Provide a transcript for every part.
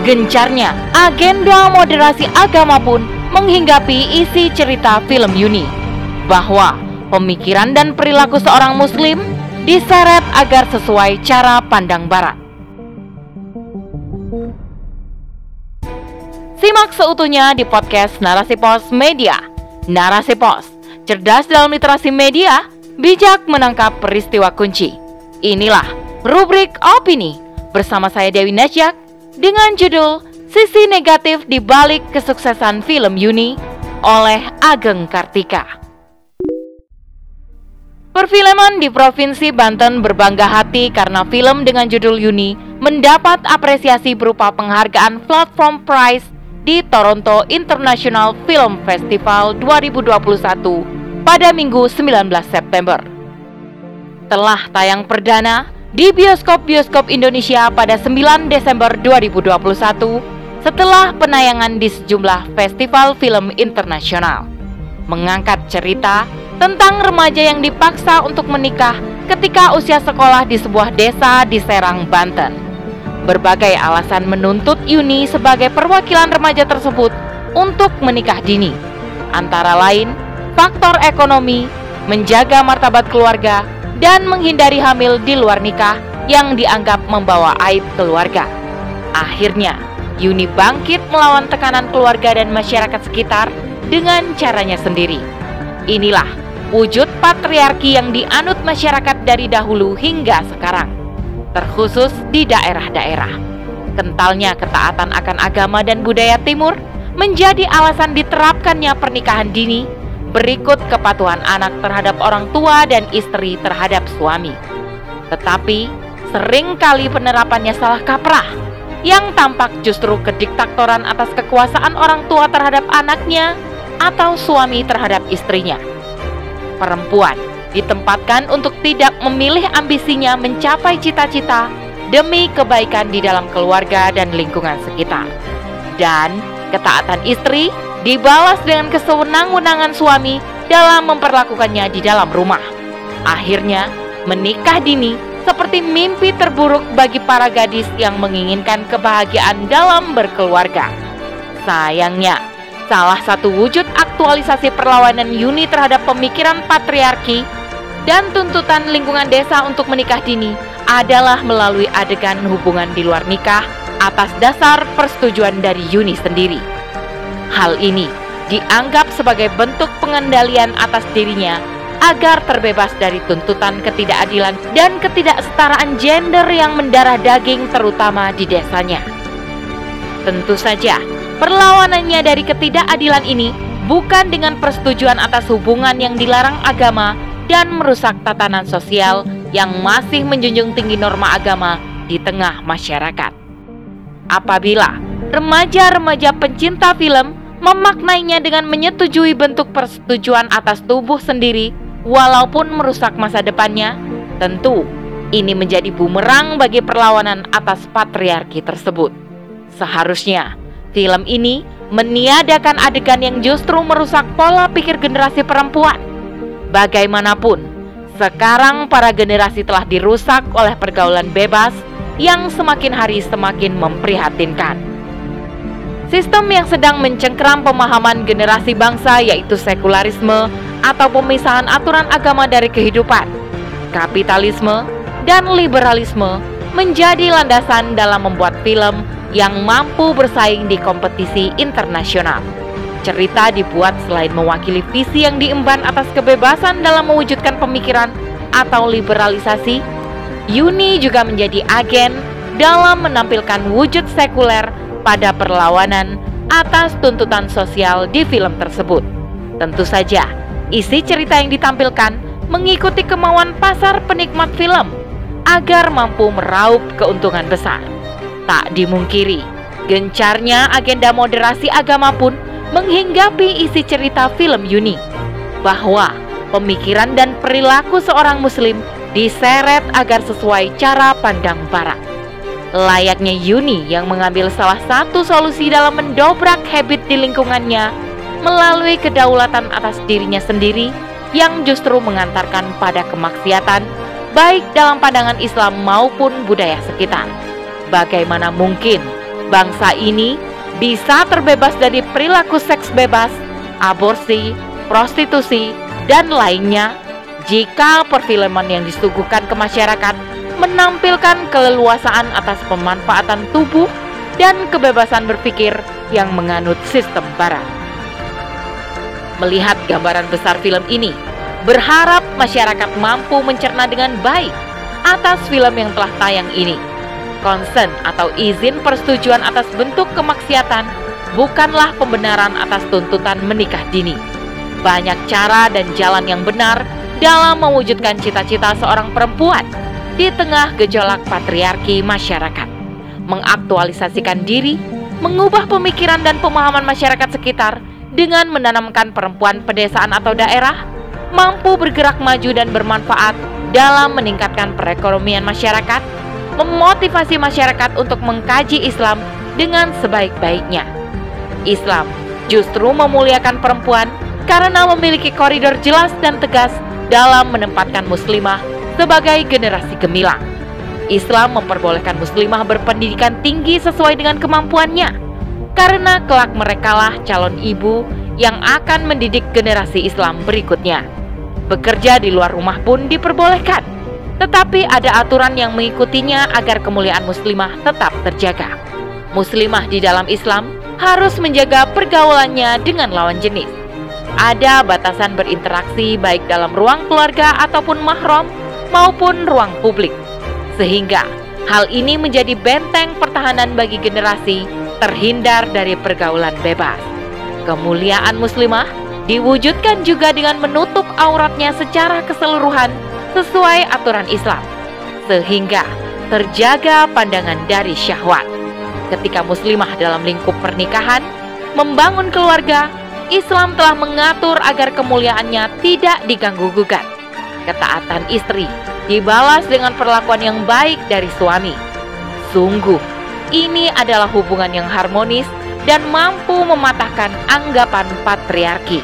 Gencarnya agenda moderasi agama pun menghinggapi isi cerita film Yuni bahwa pemikiran dan perilaku seorang muslim diseret agar sesuai cara pandang barat. Simak seutuhnya di podcast Narasi Pos Media. Narasi Pos, cerdas dalam literasi media, bijak menangkap peristiwa kunci. Inilah rubrik opini bersama saya Dewi Najak dengan judul Sisi Negatif di Balik Kesuksesan Film Yuni oleh Ageng Kartika. Perfilman di Provinsi Banten berbangga hati karena film dengan judul Yuni mendapat apresiasi berupa penghargaan Platform Prize di Toronto International Film Festival 2021 pada Minggu 19 September. Telah tayang perdana di bioskop-bioskop Indonesia pada 9 Desember 2021 setelah penayangan di sejumlah festival film internasional. Mengangkat cerita tentang remaja yang dipaksa untuk menikah ketika usia sekolah di sebuah desa di Serang, Banten. Berbagai alasan menuntut Yuni sebagai perwakilan remaja tersebut untuk menikah dini. Antara lain, faktor ekonomi, menjaga martabat keluarga, dan menghindari hamil di luar nikah yang dianggap membawa aib keluarga. Akhirnya, Yuni bangkit melawan tekanan keluarga dan masyarakat sekitar dengan caranya sendiri. Inilah wujud patriarki yang dianut masyarakat dari dahulu hingga sekarang, terkhusus di daerah-daerah. Kentalnya ketaatan akan agama dan budaya timur menjadi alasan diterapkannya pernikahan dini berikut kepatuhan anak terhadap orang tua dan istri terhadap suami. Tetapi sering kali penerapannya salah kaprah yang tampak justru kediktatoran atas kekuasaan orang tua terhadap anaknya atau suami terhadap istrinya perempuan ditempatkan untuk tidak memilih ambisinya mencapai cita-cita demi kebaikan di dalam keluarga dan lingkungan sekitar. Dan ketaatan istri dibalas dengan kesewenang-wenangan suami dalam memperlakukannya di dalam rumah. Akhirnya, menikah dini seperti mimpi terburuk bagi para gadis yang menginginkan kebahagiaan dalam berkeluarga. Sayangnya, Salah satu wujud aktualisasi perlawanan Yuni terhadap pemikiran patriarki dan tuntutan lingkungan desa untuk menikah dini adalah melalui adegan hubungan di luar nikah atas dasar persetujuan dari Yuni sendiri. Hal ini dianggap sebagai bentuk pengendalian atas dirinya agar terbebas dari tuntutan ketidakadilan dan ketidaksetaraan gender yang mendarah daging terutama di desanya. Tentu saja, Perlawanannya dari ketidakadilan ini bukan dengan persetujuan atas hubungan yang dilarang agama dan merusak tatanan sosial yang masih menjunjung tinggi norma agama di tengah masyarakat. Apabila remaja-remaja pencinta film memaknainya dengan menyetujui bentuk persetujuan atas tubuh sendiri walaupun merusak masa depannya, tentu ini menjadi bumerang bagi perlawanan atas patriarki tersebut. Seharusnya Film ini meniadakan adegan yang justru merusak pola pikir generasi perempuan. Bagaimanapun, sekarang para generasi telah dirusak oleh pergaulan bebas yang semakin hari semakin memprihatinkan. Sistem yang sedang mencengkram pemahaman generasi bangsa yaitu sekularisme atau pemisahan aturan agama dari kehidupan, kapitalisme, dan liberalisme menjadi landasan dalam membuat film yang mampu bersaing di kompetisi internasional. Cerita dibuat selain mewakili visi yang diemban atas kebebasan dalam mewujudkan pemikiran atau liberalisasi, Yuni juga menjadi agen dalam menampilkan wujud sekuler pada perlawanan atas tuntutan sosial di film tersebut. Tentu saja, isi cerita yang ditampilkan mengikuti kemauan pasar penikmat film agar mampu meraup keuntungan besar. Tak dimungkiri, gencarnya agenda moderasi agama pun menghinggapi isi cerita film Yuni bahwa pemikiran dan perilaku seorang muslim diseret agar sesuai cara pandang barat. Layaknya Yuni yang mengambil salah satu solusi dalam mendobrak habit di lingkungannya melalui kedaulatan atas dirinya sendiri yang justru mengantarkan pada kemaksiatan baik dalam pandangan Islam maupun budaya sekitar. Bagaimana mungkin bangsa ini bisa terbebas dari perilaku seks bebas, aborsi, prostitusi, dan lainnya jika perfilman yang disuguhkan ke masyarakat menampilkan keleluasaan atas pemanfaatan tubuh dan kebebasan berpikir yang menganut sistem barat. Melihat gambaran besar film ini, berharap masyarakat mampu mencerna dengan baik atas film yang telah tayang ini. Konsen atau izin persetujuan atas bentuk kemaksiatan bukanlah pembenaran atas tuntutan menikah dini. Banyak cara dan jalan yang benar dalam mewujudkan cita-cita seorang perempuan di tengah gejolak patriarki masyarakat. Mengaktualisasikan diri, mengubah pemikiran dan pemahaman masyarakat sekitar dengan menanamkan perempuan pedesaan atau daerah mampu bergerak maju dan bermanfaat dalam meningkatkan perekonomian masyarakat, memotivasi masyarakat untuk mengkaji Islam dengan sebaik-baiknya. Islam justru memuliakan perempuan karena memiliki koridor jelas dan tegas dalam menempatkan muslimah sebagai generasi gemilang. Islam memperbolehkan muslimah berpendidikan tinggi sesuai dengan kemampuannya, karena kelak merekalah calon ibu yang akan mendidik generasi Islam berikutnya. Bekerja di luar rumah pun diperbolehkan, tetapi ada aturan yang mengikutinya agar kemuliaan muslimah tetap terjaga. Muslimah di dalam Islam harus menjaga pergaulannya dengan lawan jenis. Ada batasan berinteraksi baik dalam ruang keluarga ataupun mahram maupun ruang publik. Sehingga hal ini menjadi benteng pertahanan bagi generasi terhindar dari pergaulan bebas. Kemuliaan muslimah diwujudkan juga dengan menutup auratnya secara keseluruhan sesuai aturan Islam. Sehingga terjaga pandangan dari syahwat. Ketika muslimah dalam lingkup pernikahan, membangun keluarga, Islam telah mengatur agar kemuliaannya tidak diganggu-gugat ketaatan istri dibalas dengan perlakuan yang baik dari suami. Sungguh, ini adalah hubungan yang harmonis dan mampu mematahkan anggapan patriarki.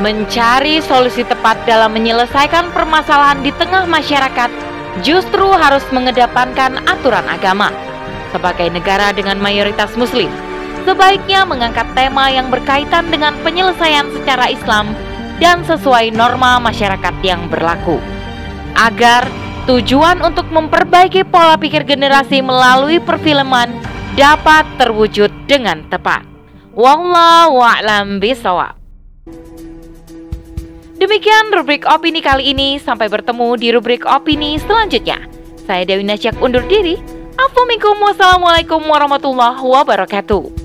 Mencari solusi tepat dalam menyelesaikan permasalahan di tengah masyarakat justru harus mengedepankan aturan agama. Sebagai negara dengan mayoritas muslim, sebaiknya mengangkat tema yang berkaitan dengan penyelesaian secara Islam dan sesuai norma masyarakat yang berlaku. Agar tujuan untuk memperbaiki pola pikir generasi melalui perfilman dapat terwujud dengan tepat. Wallahu a'lam. Demikian rubrik opini kali ini. Sampai bertemu di rubrik opini selanjutnya. Saya Dewi Nasyak undur diri. Assalamualaikum warahmatullahi wabarakatuh.